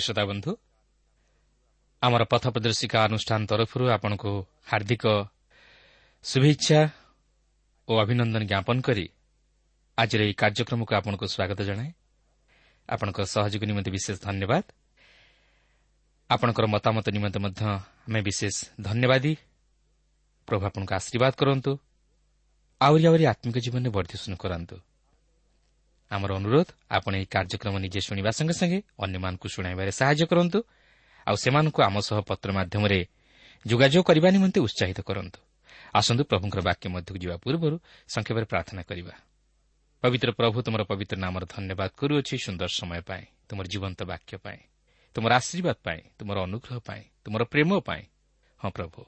ଶ୍ରୋତା ବନ୍ଧୁ ଆମର ପଥ ପ୍ରଦର୍ଶିକା ଅନୁଷ୍ଠାନ ତରଫରୁ ଆପଣଙ୍କୁ ହାର୍ଦ୍ଦିକ ଶୁଭେଚ୍ଛା ଓ ଅଭିନନ୍ଦନ ଜ୍ଞାପନ କରି ଆଜିର ଏହି କାର୍ଯ୍ୟକ୍ରମକୁ ଆପଣଙ୍କୁ ସ୍ୱାଗତ ଜଣାଏ। ଆପଣଙ୍କ ସହଯୋଗ ନିମନ୍ତେ ବିଶେଷ ଧନ୍ୟବାଦ। ଆପଣଙ୍କର ମତାମତ ନିମନ୍ତେ ମଧ୍ୟ ଆମେ ବିଶେଷ ଧନ୍ୟବାଦୀ। ପ୍ରଭୁ ଆପଣଙ୍କୁ ଆଶୀର୍ବାଦ କରନ୍ତୁ। ଆହୁରି ଆହୁରି ଆତ୍ମିକ ଜୀବନରେ ବର୍ଦ୍ଧିଷ୍ଣୁ କରାନ୍ତୁ। ଆମର ଅନୁରୋଧ ଆପଣ ଏହି କାର୍ଯ୍ୟକ୍ରମ ନିଜେ ଶୁଣିବା ସଙ୍ଗେ ସଙ୍ଗେ ଅନ୍ୟମାନଙ୍କୁ ଶୁଣାଇବାରେ ସାହାଯ୍ୟ କରନ୍ତୁ ଆଉ ସେମାନଙ୍କୁ ଆମ ସହ ପତ୍ର ମାଧ୍ୟମରେ ଯୋଗାଯୋଗ କରିବା ନିମନ୍ତେ ଉତ୍ସାହିତ କରନ୍ତୁ। ଆସନ୍ତୁ ପ୍ରଭୁଙ୍କର ବାକ୍ୟ ମଧ୍ୟକୁ ଯିବା ପୂର୍ବରୁ ସଂକ୍ଷେପରେ ପ୍ରାର୍ଥନା କରିବା। ପବିତ୍ର ପ୍ରଭୁ ତୁମର ପବିତ୍ର ନାମର ଧନ୍ୟବାଦ କରୁଅଛି ସୁନ୍ଦର ସମୟ ପାଇଁ ତୁମର ଜୀବନ୍ତ ବାକ୍ୟ ପାଇଁ ତୁମର ଆଶୀର୍ବାଦ ପାଇଁ ତୁମର ଅନୁଗ୍ରହ ପାଇଁ ତୁମର ପ୍ରେମ ପାଇଁ। ହଁ ପ୍ରଭୁ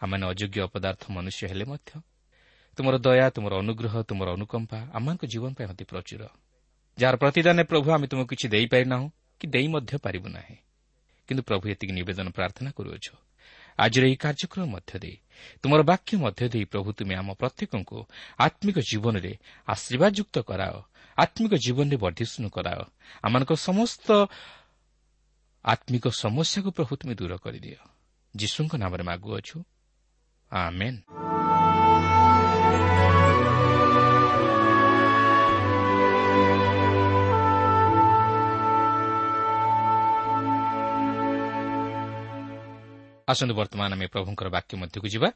ଆମମାନେ ଅଯୋଗ୍ୟ ଅପଦାର୍ଥ ମନୁଷ୍ୟ ହେଲେ ମଧ୍ୟ ତୁମର ଦୟା ତୁମର ଅନୁଗ୍ରହ ତୁମର ଅନୁକମ୍ପା ଆମମାନଙ୍କ ଜୀବନ ପାଇଁ ଅତି ପ୍ରଚୁର। ଯାହାର ପ୍ରତିଦାନରେ ପ୍ରଭୁ ଆମେ ତୁମକୁ କିଛି ଦେଇପାରିନାହୁଁ କି ଦେଇ ମଧ୍ୟ ପାରିବୁ ନାହିଁ। କିନ୍ତୁ ପ୍ରଭୁ ଏତିକି ନିବେଦନ ପ୍ରାର୍ଥନା କରୁଅଛୁ। ଆଜିର ଏହି କାର୍ଯ୍ୟକ୍ରମ ମଧ୍ୟ ଦେଇ ତୁମର ବାକ୍ୟ ମଧ୍ୟ ଦେଇ ପ୍ରଭୁ ତୁମେ ଆମ ପ୍ରତ୍ୟେକଙ୍କୁ ଆତ୍ମିକ ଜୀବନରେ ଆଶୀର୍ବାଦଯୁକ୍ତ କରାଅ ଆତ୍ମିକ ଜୀବନରେ ବର୍ଦ୍ଧିଷ୍ଣୁ କରାଅ। ଆମମାନଙ୍କ ସମସ୍ତ ଆତ୍ମିକ ସମସ୍ୟାକୁ ପ୍ରଭୁ ତୁମେ ଦୂର କରିଦିଅ। ଯୀଶୁଙ୍କ ନାମରେ ମାଗୁଅଛୁ। ଆମେନ୍। ଆସନ୍ତୁ ବର୍ତ୍ତମାନ ଆମେ ପ୍ରଭୁଙ୍କର ବାକ୍ୟ ମଧ୍ୟକୁ ଯିବା।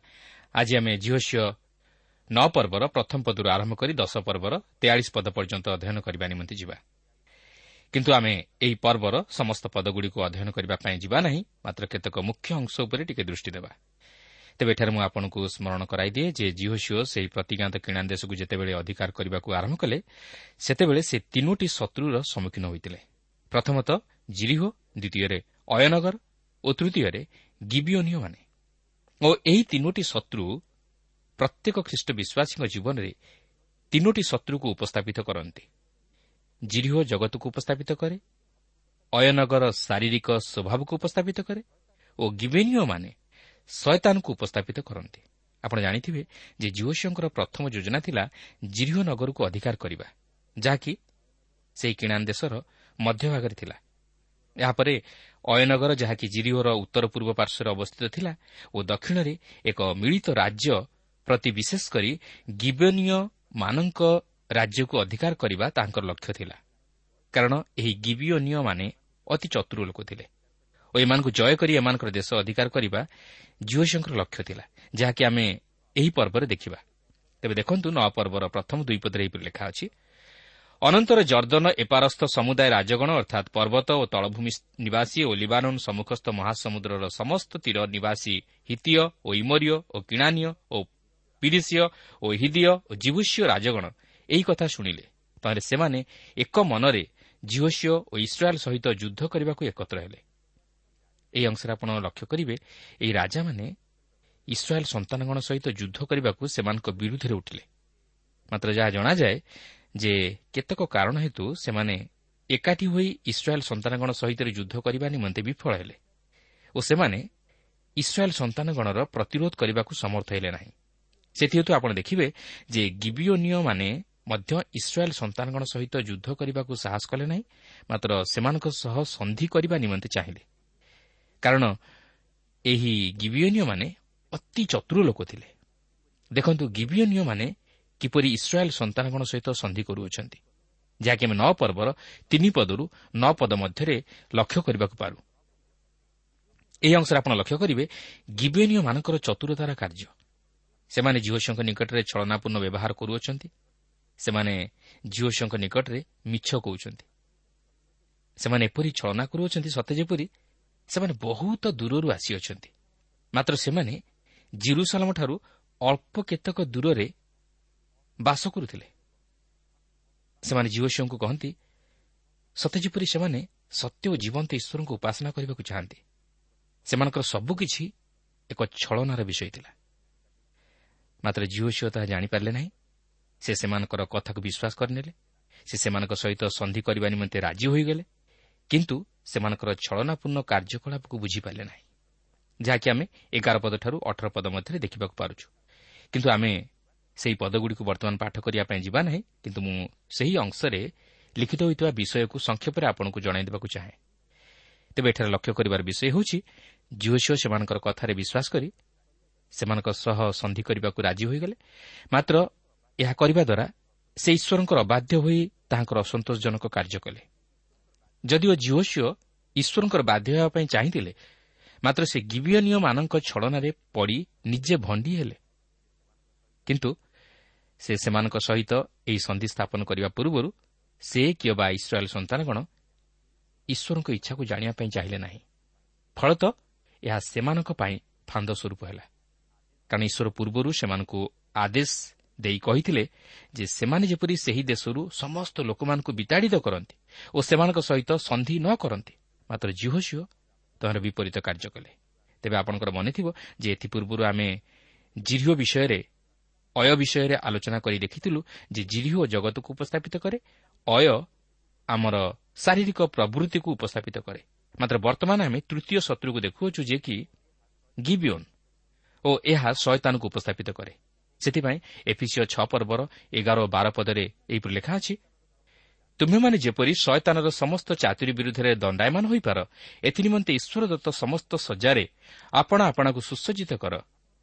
ଆଜି ଆମେ ଝିଅସିଅ ନଅ ପର୍ବର ପ୍ରଥମ ପଦରୁ ଆରମ୍ଭ କରି ଦଶ ପର୍ବର ତେୟାଳିଶ ପଦ ପର୍ଯ୍ୟନ୍ତ ଅଧ୍ୟୟନ କରିବା ନିମନ୍ତେ ଯିବା। କିନ୍ତୁ ଆମେ ଏହି ପର୍ବର ସମସ୍ତ ପଦଗୁଡ଼ିକୁ ଅଧ୍ୟୟନ କରିବା ପାଇଁ ଯିବା ନାହିଁ ମାତ୍ର କେତେକ ମୁଖ୍ୟ ଅଂଶ ଉପରେ ଟିକେ ଦୃଷ୍ଟି ଦେବା। ତେବେ ଏଠାରେ ମୁଁ ଆପଣଙ୍କୁ ସ୍କରଣ କରାଇଦିଏ ଯେ ଜିଓସିଓ ସେହି ପ୍ରତିଜ୍ଞାତ କିଣା ଦେଶକୁ ଯେତେବେଳେ ଅଧିକାର କରିବାକୁ ଆରମ୍ଭ କଲେ ସେତେବେଳେ ସେ ତିନୋଟି ଶତ୍ରୁର ସମ୍ମୁଖୀନ ହୋଇଥିଲେ। ପ୍ରଥମତଃ ଜିରିହୋ ଦ୍ୱିତୀୟରେ ଅୟନଗର ଓ ତୃତୀୟରେ ଗିବିଓନିଓମାନେ ଓ ଏହି ତିନୋଟି ଶତ୍ରୁ ପ୍ରତ୍ୟେକ ଖ୍ରୀଷ୍ଟ ବିଶ୍ୱାସୀଙ୍କ ଜୀବନରେ ତିନୋଟି ଶତ୍ରୁକୁ ଉପସ୍ଥାପିତ କରନ୍ତି। ଜିରିହ ଜଗତକୁ ଉପସ୍ଥାପିତ କରେ ଅୟନଗର ଶାରୀରିକ ସ୍ୱଭାବକୁ ଉପସ୍ଥାପିତ କରେ ଓ ଗିବେନୀୟମାନେ ଶୟତାନକୁ ଉପସ୍ଥାପିତ କରନ୍ତି। ଆପଣ ଜାଣିଥିବେ ଯେ ଜିଓସିଓଙ୍କର ପ୍ରଥମ ଯୋଜନା ଥିଲା ଜିରିହ ନଗରକୁ ଅଧିକାର କରିବା ଯାହାକି ସେହି କିଣାନ ଦେଶର ମଧ୍ୟଭାଗରେ ଥିଲା। ଏହାପରେ ଅୟନଗର ଯାହାକି ଜିରିଓର ଉତ୍ତର ପୂର୍ବ ପାର୍ଶ୍ୱରେ ଅବସ୍ଥିତ ଥିଲା ଓ ଦକ୍ଷିଣରେ ଏକ ମିଳିତ ରାଜ୍ୟ ପ୍ରତି ବିଶେଷ କରି ଗିବନୀୟମାନଙ୍କ ରାଜ୍ୟକୁ ଅଧିକାର କରିବା ତାଙ୍କର ଲକ୍ଷ୍ୟ ଥିଲା। କାରଣ ଏହି ଗିବିଓନିୟମାନେ ଅତି ଚତୁର ଲୋକ ଥିଲେ। ଓ ଏମାନଙ୍କୁ ଜୟ କରି ଏମାନଙ୍କର ଦେଶ ଅଧିକାର କରିବା ଜିଓସିଙ୍କର ଲକ୍ଷ୍ୟ ଥିଲା ଯାହାକି ଆମେ ଏହି ପର୍ବରେ ଦେଖିବା। ତେବେ ଦେଖନ୍ତୁ ନଅ ପର୍ବର ପ୍ରଥମ ଦୁଇ ପଦରେ ଏହିପରି ଲେଖା ଅଛି ଅନନ୍ତର ଜର୍ଦ୍ଦନ ଏପାରସ୍ଥ ସମୁଦାୟ ରାଜଗଣ ଅର୍ଥାତ୍ ପର୍ବତ ଓ ତଳଭୂମି ନିବାସୀ ଓ ଲିବାନନ୍ ସମ୍ମୁଖସ୍ଥ ମହାସମୁଦ୍ରର ସମସ୍ତ ତୀର ନିବାସୀ ହିତୀୟ ଓ ଇମରିୟ ଓ କିଣାନୀୟ ଓ ପିରିସିୟ ଓ ହିଦିୟ ଓ ଜିବୁସିୟ ରାଜଗଣ ଏହି କଥା ଶୁଣିଲେ। ତାହେଲେ ସେମାନେ ଏକ ମନରେ ଜିଓସିଓ ଓ ଇସ୍ରାଏଲ୍ ସହିତ ଯୁଦ୍ଧ କରିବାକୁ ଏକତ୍ର ହେଲେ। ଏହି ଅଂଶରେ ଆପଣ ଲକ୍ଷ୍ୟ କରିବେ ଏହି ରାଜାମାନେ ଇସ୍ରାଏଲ୍ ସନ୍ତାନଗଣ ସହିତ ଯୁଦ୍ଧ କରିବାକୁ ସେମାନଙ୍କ ବିରୁଦ୍ଧରେ ଉଠିଲେ। ମାତ୍ର ଯାହା ଜଣାଯାଏ ଯେ କେତେକ କାରଣ ହେତୁ ସେମାନେ ଏକାଠି ହୋଇ ଇସ୍ରାଏଲ୍ ସନ୍ତାନଗଣ ସହିତ ଯୁଦ୍ଧ କରିବା ନିମନ୍ତେ ବିଫଳ ହେଲେ ଓ ସେମାନେ ଇସ୍ରାଏଲ୍ ସନ୍ତାନଗଣର ପ୍ରତିରୋଧ କରିବାକୁ ସମର୍ଥ ହେଲେ ନାହିଁ। ସେଥିହେତୁ ଆପଣ ଦେଖିବେ ଯେ ଗିବିଓନିୟମାନେ ମଧ୍ୟ ଇସ୍ରାଏଲ୍ ସନ୍ତାନଗଣ ସହିତ ଯୁଦ୍ଧ କରିବାକୁ ସାହସ କଲେ ନାହିଁ ମାତ୍ର ସେମାନଙ୍କ ସହ ସନ୍ଧି କରିବା ନିମନ୍ତେ ଚାହିଁଲେ। କାରଣ ଏହି ଗିବିଓନିୟମାନେ ଅତି ଚତୁର ଲୋକ ଥିଲେ। ଦେଖନ୍ତୁ ଗିବିଓନିୟମାନେ କିପରି ଇସ୍ରାଏଲ୍ ସନ୍ତାନଗଣ ସହିତ ସନ୍ଧି କରୁଅଛନ୍ତି? ଯାହାକି ଆମେ ନଅ ପର୍ବର ତିନି ପଦରୁ ନଅ ପଦ ମଧ୍ୟରେ ଲକ୍ଷ୍ୟ କରିବାକୁ ପାରୁ। ଏହି ଅଂଶରେ ଆପଣ ଲକ୍ଷ୍ୟ କରିବେ ଗିବେନୀୟମାନଙ୍କର ଚତୁରତାର କାର୍ଯ୍ୟ। ସେମାନେ ଜିଓସିଓଙ୍କ ନିକଟରେ ଛଳନାପୂର୍ଣ୍ଣ ବ୍ୟବହାର କରୁଅଛନ୍ତି। ସେମାନେ ଜିଓସିଓଙ୍କ ନିକଟରେ ମିଛ କହୁଛନ୍ତି। ସେମାନେ ଏପରି ଛଳନା କରୁଅଛନ୍ତି ସତେ ଯେପରି ସେମାନେ ବହୁତ ଦୂରରୁ ଆସିଅଛନ୍ତି। ମାତ୍ର ସେମାନେ ଜିରୁସାଲମଠାରୁ ଅଳ୍ପ କେତେକ ଦୂରରେ ବାସ କରୁଥିଲେ। ସେମାନେ ଜିଓସିଓଙ୍କୁ କହନ୍ତି ସତେ ଯେପରି ସେମାନେ ସତ୍ୟ ଓ ଜୀବନ୍ତ ଈଶ୍ୱରଙ୍କୁ ଉପାସନା କରିବାକୁ ଚାହାନ୍ତି ସେମାନଙ୍କର ସବୁକିଛି ଏକ ଛଳନାର ବିଷୟ ଥିଲା। ମାତ୍ର ଜିଓସିଓ ତାହା ଜାଣିପାରିଲେ ନାହିଁ। ସେ ସେମାନଙ୍କର କଥାକୁ ବିଶ୍ୱାସ କରିନେଲେ। ସେ ସେମାନଙ୍କ ସହିତ ସନ୍ଧି କରିବା ନିମନ୍ତେ ରାଜି ହୋଇଗଲେ। କିନ୍ତୁ ସେମାନଙ୍କର ଛଳନାପୂର୍ଣ୍ଣ କାର୍ଯ୍ୟକଳାପକୁ ବୁଝିପାରିଲେ ନାହିଁ। ଯାହାକି ଆମେ ଏଗାର ପଦଠାରୁ ଅଠର ପଦ ମଧ୍ୟରେ ଦେଖିବାକୁ ପାରୁଛୁ। କିନ୍ତୁ ଆମେ ସେହି ପଦଗୁଡ଼ିକୁ ବର୍ତ୍ତମାନ ପାଠ କରିବା ପାଇଁ ଯିବା ନାହିଁ କିନ୍ତୁ ମୁଁ ସେହି ଅଂଶରେ ଲିଖିତ ହୋଇଥିବା ବିଷୟକୁ ସଂକ୍ଷେପରେ ଆପଣଙ୍କୁ ଜଣାଇ ଦେବାକୁ ଚାହେଁ। ତେବେ ଏଠାରେ ଲକ୍ଷ୍ୟ କରିବାର ବିଷୟ ହେଉଛି ଝିଅ ସେମାନଙ୍କର କଥାରେ ବିଶ୍ୱାସ କରି ସେମାନଙ୍କ ସହ ସନ୍ଧି କରିବାକୁ ରାଜି ହୋଇଗଲେ। ମାତ୍ର ଏହା କରିବା ଦ୍ୱାରା ସେ ଈଶ୍ୱରଙ୍କର ଅବାଧ୍ୟ ହୋଇ ତାହାଙ୍କର ଅସନ୍ତୋଷଜନକ କାର୍ଯ୍ୟ କଲେ। ଯଦିଓ ଜିଓସିଓ ଈଶ୍ୱରଙ୍କର ବାଧ୍ୟ ହେବା ପାଇଁ ଚାହିଁଥିଲେ ମାତ୍ର ସେ ଗିବିୟନୀୟମାନଙ୍କ ଛଳନାରେ ପଡ଼ି ନିଜେ ଭଣ୍ଡି ହେଲେ। କିନ୍ତୁ ସେ ସେମାନଙ୍କ ସହିତ ଏହି ସନ୍ଧି ସ୍ଥାପନ କରିବା ପୂର୍ବରୁ ସେ କିଏ ବା ଇସ୍ରାଏଲ୍ ସନ୍ତାନଗଣ ଈଶ୍ୱରଙ୍କ ଇଚ୍ଛାକୁ ଜାଣିବା ପାଇଁ ଚାହିଁଲେ ନାହିଁ। ଫଳତଃ ଏହା ସେମାନଙ୍କ ପାଇଁ ଫାନ୍ଦ ସ୍ୱରୂପ ହେଲା। କାରଣ ଈଶ୍ୱର ପୂର୍ବରୁ ସେମାନଙ୍କୁ ଆଦେଶ ଦେଇ କହିଥିଲେ ଯେ ସେମାନେ ଯେପରି ସେହି ଦେଶରୁ ସମସ୍ତ ଲୋକମାନଙ୍କୁ ବିତାଡ଼ିତ କରନ୍ତି ଓ ସେମାନଙ୍କ ସହିତ ସନ୍ଧି ନ କରନ୍ତି ମାତ୍ର ଜିହୋସିଓ ତହାର ବିପରୀତ କାର୍ଯ୍ୟ କଲେ। ତେବେ ଆପଣଙ୍କର ମନେଥିବ ଯେ ଏଥିପୂର୍ବରୁ ଆମେ ଜିରିଓ ବିଷୟରେ ଅୟ ବିଷୟରେ ଆଲୋଚନା କରି ଦେଖିଥିଲୁ ଯେ ଜିରିଓ ଜଗତକୁ ଉପସ୍ଥାପିତ କରେ ଅୟ ଆମର ଶାରୀରିକ ପ୍ରବୃତ୍ତିକୁ ଉପସ୍ଥାପିତ କରେ ମାତ୍ର ବର୍ତ୍ତମାନ ଆମେ ତୃତୀୟ ଶତ୍ରୁକୁ ଦେଖୁଅଛୁ ଯେ କି ଗିବିଓନ୍ ଓ ଏହା ଶୟତାନକୁ ଉପସ୍ଥାପିତ କରେ। ସେଥିପାଇଁ ଏଫିସିଓ ଛଅ ପର୍ବର ଏଗାର ଓ ବାର ପଦରେ ଏହିପରି ଲେଖା ଅଛି ତୁମେମାନେ ଯେପରି ଶୟତାନର ସମସ୍ତ ଚାତୁରୀ ବିରୁଦ୍ଧରେ ଦଣ୍ଡାୟମାନ ହୋଇପାର ଏଥିନିମନ୍ତେ ଈଶ୍ୱର ଦତ୍ତ ସମସ୍ତ ସଜାରେ ଆପଣ ଆପଣାକୁ ସୁସଜ୍ଜିତ କର।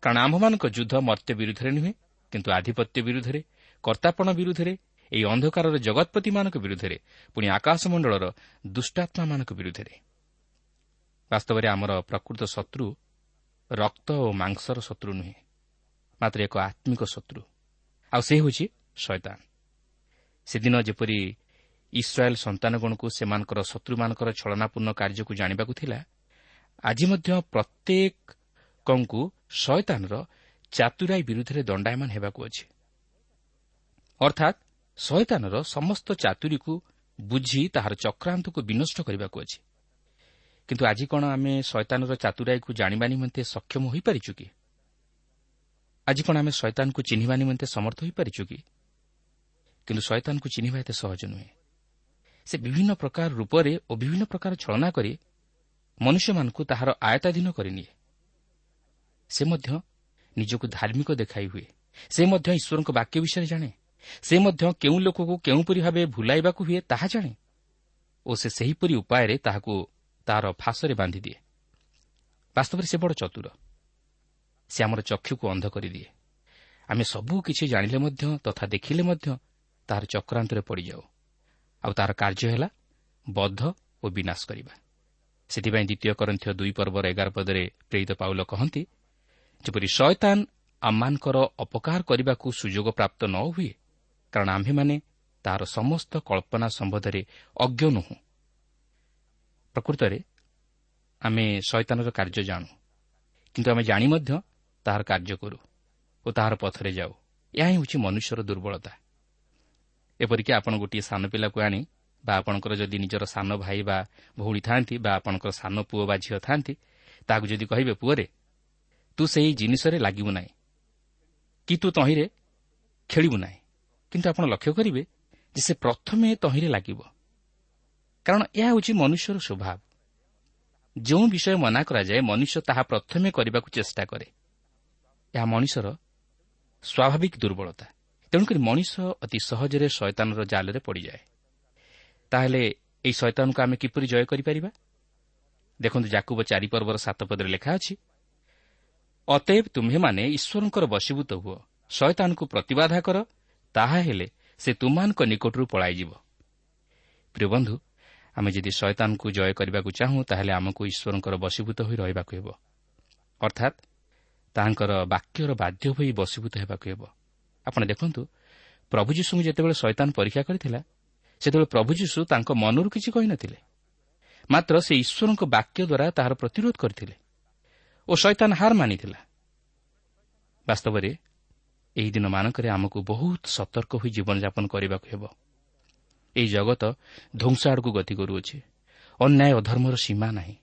କାରଣ ଆମ୍ଭମାନଙ୍କ ଯୁଦ୍ଧ ମର୍ତ୍ତ୍ୟ ବିରୁଦ୍ଧରେ ନୁହେଁ କିନ୍ତୁ ଆଧିପତ୍ୟ ବିରୁଦ୍ଧରେ କର୍ତ୍ତାପଣ ବିରୁଦ୍ଧରେ ଏହି ଅନ୍ଧକାରର ଜଗତପତିମାନଙ୍କ ବିରୁଦ୍ଧରେ ପୁଣି ଆକାଶମଣ୍ଡଳର ଦୁଷ୍ଟାତ୍ମାମାନଙ୍କ ବିରୁଦ୍ଧରେ। ବାସ୍ତବରେ ଆମର ପ୍ରକୃତ ଶତ୍ରୁ ରକ୍ତ ଓ ମାଂସର ଶତ୍ରୁ ନୁହେଁ ମାତ୍ର ଏକ ଆତ୍ମିକ ଶତ୍ରୁ। ଆଉ ସେ ହେଉଛି ଶୈତାନ। ସେଦିନ ଯେପରି ଇସ୍ରାଏଲ୍ ସନ୍ତାନଗଣକୁ ସେମାନଙ୍କର ଶତ୍ରୁମାନଙ୍କର ଛଳନାପୂର୍ଣ୍ଣ କାର୍ଯ୍ୟକୁ ଜାଣିବାକୁ ଥିଲା ଆଜି ମଧ୍ୟ ପ୍ରତ୍ୟେକଙ୍କୁ ଶୟତାନର ଚାତୁରାଇ ବିରୁଦ୍ଧରେ ଦଣ୍ଡାୟମାନ ହେବାକୁ ଅଛି। ଅର୍ଥାତ୍ ଶୟତାନର ସମସ୍ତ ଚାତୁରୀକୁ ବୁଝି ତାହାର ଚକ୍ରାନ୍ତକୁ ବିନଷ୍ଟ କରିବାକୁ ଅଛି। କିନ୍ତୁ ଆଜି କ'ଣ ଆମେ ଶୟତାନର ଚାତୁରାଇକୁ ଜାଣିବା ନିମନ୍ତେ ସକ୍ଷମ ହୋଇପାରିଛୁ କି? ଆଜି କ'ଣ ଆମେ ଶୈତାନକୁ ଚିହ୍ନିବା ନିମନ୍ତେ ସମର୍ଥ ହୋଇପାରିଛୁ କିନ୍ତୁ ଶୈତାନକୁ ଚିହ୍ନିବା ଏତେ ସହଜ ନୁହେଁ। ସେ ବିଭିନ୍ନ ପ୍ରକାର ରୂପରେ ଓ ବିଭିନ୍ନ ପ୍ରକାର ଛଳନା କରି ମନୁଷ୍ୟମାନଙ୍କୁ ତାହାର ଆୟତାଧୀନ କରିନିଏ। ସେ ମଧ୍ୟ ନିଜକୁ ଧାର୍ମିକ ଦେଖାଇ ହୁଏ। ସେ ମଧ୍ୟ ଈଶ୍ୱରଙ୍କ ବାକ୍ୟ ବିଷୟରେ ଜାଣେ। ସେ ମଧ୍ୟ କେଉଁ ଲୋକକୁ କେଉଁପରି ଭାବେ ଭୁଲାଇବାକୁ ହୁଏ ତାହା ଜାଣେ ଓ ସେ ସେହିପରି ଉପାୟରେ ତାହାକୁ ତାହାର ଫାଶରେ ବାନ୍ଧିଦିଏ। ବାସ୍ତବରେ ସେ ବଡ଼ ଚତୁର। ସେ ଆମର ଚକ୍ଷୁକୁ ଅନ୍ଧ କରିଦିଏ। ଆମେ ସବୁ କିଛି ଜାଣିଲେ ମଧ୍ୟ ତଥା ଦେଖିଲେ ମଧ୍ୟ ତାହାର ଚକ୍ରାନ୍ତରେ ପଡ଼ିଯାଉ। ଆଉ ତାହାର କାର୍ଯ୍ୟ ହେଲା ବଦ୍ଧ ଓ ବିନାଶ କରିବା। ସେଥିପାଇଁ ଦ୍ୱିତୀୟ କରନ୍ଥୀୟ ଦୁଇ ପର୍ବର ଏଗାର ପଦରେ ପ୍ରେରିତ ପାଉଲ କହନ୍ତି ଯେପରି ଶୟତାନ ଆମମାନଙ୍କର ଅପକାର କରିବାକୁ ସୁଯୋଗ ପ୍ରାପ୍ତ ନ ହୁଏ କାରଣ ଆମ୍ଭେମାନେ ତାହାର ସମସ୍ତ କଳ୍ପନା ସମ୍ବନ୍ଧରେ ଅଜ୍ଞ ନୁହଁ। ପ୍ରକୃତରେ ଆମେ ଶୈତାନର କାର୍ଯ୍ୟ ଜାଣୁ କିନ୍ତୁ ଆମେ ଜାଣି ମଧ୍ୟ ତାହାର କାର୍ଯ୍ୟ କରୁ ଓ ତାହାର ପଥରେ ଯାଉ। ଏହା ହିଁ ହେଉଛି ମନୁଷ୍ୟର ଦୁର୍ବଳତା। ଏପରିକି ଆପଣ ଗୋଟିଏ ସାନ ପିଲାକୁ ଆଣି ବା ଆପଣଙ୍କର ଯଦି ନିଜର ସାନ ଭାଇ ବା ଭଉଣୀ ଥାନ୍ତି ବା ଆପଣଙ୍କର ସାନ ପୁଅ ବା ଝିଅ ଥାନ୍ତି ତାହାକୁ ଯଦି କହିବେ ପୁଅରେ ତୁ ସେହି ଜିନିଷରେ ଲାଗିବୁ ନାହିଁ। କି ତୁ ତହିଁରେ ଖେଳିବୁ ନାହିଁ। କିନ୍ତୁ ଆପଣ ଲକ୍ଷ୍ୟ କରିବେ ଯେ ସେ ପ୍ରଥମେ ତହିଁରେ ଲାଗିବ। କାରଣ ଏହା ହେଉଛି ମନୁଷ୍ୟର ସ୍ୱଭାବ। ଯେଉଁ ବିଷୟ ମନା କରାଯାଏ ମନୁଷ୍ୟ ତାହା ପ୍ରଥମେ କରିବାକୁ ଚେଷ୍ଟା କରେ। ଏହା ମଣିଷର ସ୍ୱାଭାବିକ ଦୁର୍ବଳତା। ତେଣୁକରି ମଣିଷ ଅତି ସହଜରେ ଶୟତାନର ଜାଲରେ ପଡ଼ିଯାଏ। ତାହେଲେ ଏହି ଶୈତାନକୁ ଆମେ କିପରି ଜୟ କରିପାରିବା? ଦେଖନ୍ତୁ ଜାକୁବ ଚାରିପର୍ବର ସାତ ପଦରେ ଲେଖା ଅଛି ଅତେବ ତୁମ୍ଭେମାନେ ଈଶ୍ୱରଙ୍କର ବଶୀଭୂତ ହୁଅ। ଶୟତାନକୁ ପ୍ରତିବାଧା କର ତାହା ହେଲେ ସେ ତୁମମାନଙ୍କ ନିକଟରୁ ପଳାଇଯିବ। ପ୍ରିୟ ବନ୍ଧୁ ଆମେ ଯଦି ଶୟତାନକୁ ଜୟ କରିବାକୁ ଚାହୁଁ ତାହେଲେ ଆମକୁ ଈଶ୍ୱରଙ୍କର ବଶୀଭୂତ ହୋଇ ରହିବାକୁ ହେବ। ଅର୍ଥାତ୍ ତାହାଙ୍କର ବାକ୍ୟର ବାଧ୍ୟ ହୋଇ ବଶୀଭୂତ ହେବାକୁ ହେବ। ଆପଣ ଦେଖନ୍ତୁ ପ୍ରଭୁ ଯୀଶୁଙ୍କୁ ଯେତେବେଳେ ଶୈତାନ ପରୀକ୍ଷା କରିଥିଲା ସେତେବେଳେ ପ୍ରଭୁ ଯୀଶୁ ତାଙ୍କ ମନରୁ କିଛି କହିନଥିଲେ। ମାତ୍ର ସେ ଈଶ୍ୱରଙ୍କ ବାକ୍ୟ ଦ୍ୱାରା ତାହାର ପ୍ରତିରୋଧ କରିଥିଲେ। ଓ ଶୈତାନ ହାର ମାନିଥିଲା। ବାସ୍ତବରେ ଏହି ଦିନମାନଙ୍କରେ ଆମକୁ ବହୁତ ସତର୍କ ହୋଇ ଜୀବନଯାପନ କରିବାକୁ ହେବ। ଏହି ଜଗତ ଧ୍ୱଂସ ଆଡ଼କୁ ଗତି କରୁଅଛି। ଅନ୍ୟାୟ ଅଧର୍ମର ସୀମା ନାହିଁ।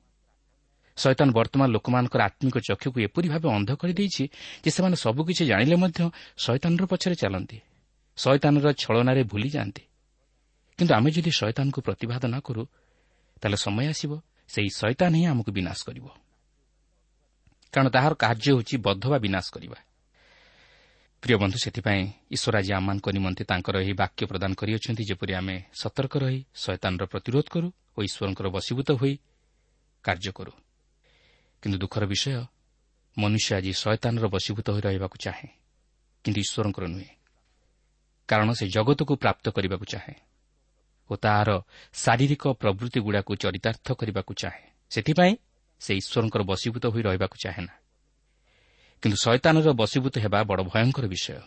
ଶୈତାନ ବର୍ତ୍ତମାନ ଲୋକମାନଙ୍କର ଆତ୍ମିକ ଚକ୍ଷୁକୁ ଏପରି ଭାବେ ଅନ୍ଧ କରିଦେଇଛି ଯେ ସେମାନେ ସବୁକିଛି ଜାଣିଲେ ମଧ୍ୟ ଶୈତାନର ପଛରେ ଚାଲନ୍ତି। ଶୈତାନର ଛଳନାରେ ଭୁଲିଯାଆନ୍ତି କିନ୍ତୁ ଆମେ ଯଦି ଶୈତାନକୁ ପ୍ରତିବାଦ ନ କରୁ ତାହେଲେ ସମୟ ଆସିବ ସେହି ଶୈତାନ ହିଁ ଆମକୁ ବିନାଶ କରିବ। କାରଣ ତାହାର କାର୍ଯ୍ୟ ହେଉଛି ବଦ୍ଧ ବା ବିନାଶ କରିବା। ପ୍ରିୟ ବନ୍ଧୁ ସେଥିପାଇଁ ଈଶ୍ୱର ଆଜି ଆମମାନଙ୍କ ନିମନ୍ତେ ତାଙ୍କର ଏହି ବାକ୍ୟ ପ୍ରଦାନ କରିଅଛନ୍ତି ଯେପରି ଆମେ ସତର୍କ ରହି ଶୈତାନର ପ୍ରତିରୋଧ କରୁ ଓ ଈଶ୍ୱରଙ୍କର ବଶୀଭୂତ ହୋଇ କାର୍ଯ୍ୟ କରୁ। କିନ୍ତୁ ଦୁଃଖର ବିଷୟ ମନୁଷ୍ୟ ଆଜି ଶୈତାନର ବଶୀଭୂତ ହୋଇ ରହିବାକୁ ଚାହେଁ କିନ୍ତୁ ଈଶ୍ୱରଙ୍କର ନୁହେଁ। କାରଣ ସେ ଜଗତକୁ ପ୍ରାପ୍ତ କରିବାକୁ ଚାହେଁ ଓ ତାହାର ଶାରୀରିକ ପ୍ରବୃତ୍ତିଗୁଡ଼ାକୁ ଚରିତାର୍ଥ କରିବାକୁ ଚାହେଁ। ସେଥିପାଇଁ ସେ ଈଶ୍ୱରଙ୍କର ବଶୀଭୂତ ହୋଇ ରହିବାକୁ ଚାହେଁ ନା କିନ୍ତୁ ଶୈତାନର ବଶୀଭୂତ ହେବା ବଡ଼ ଭୟଙ୍କର ବିଷୟ।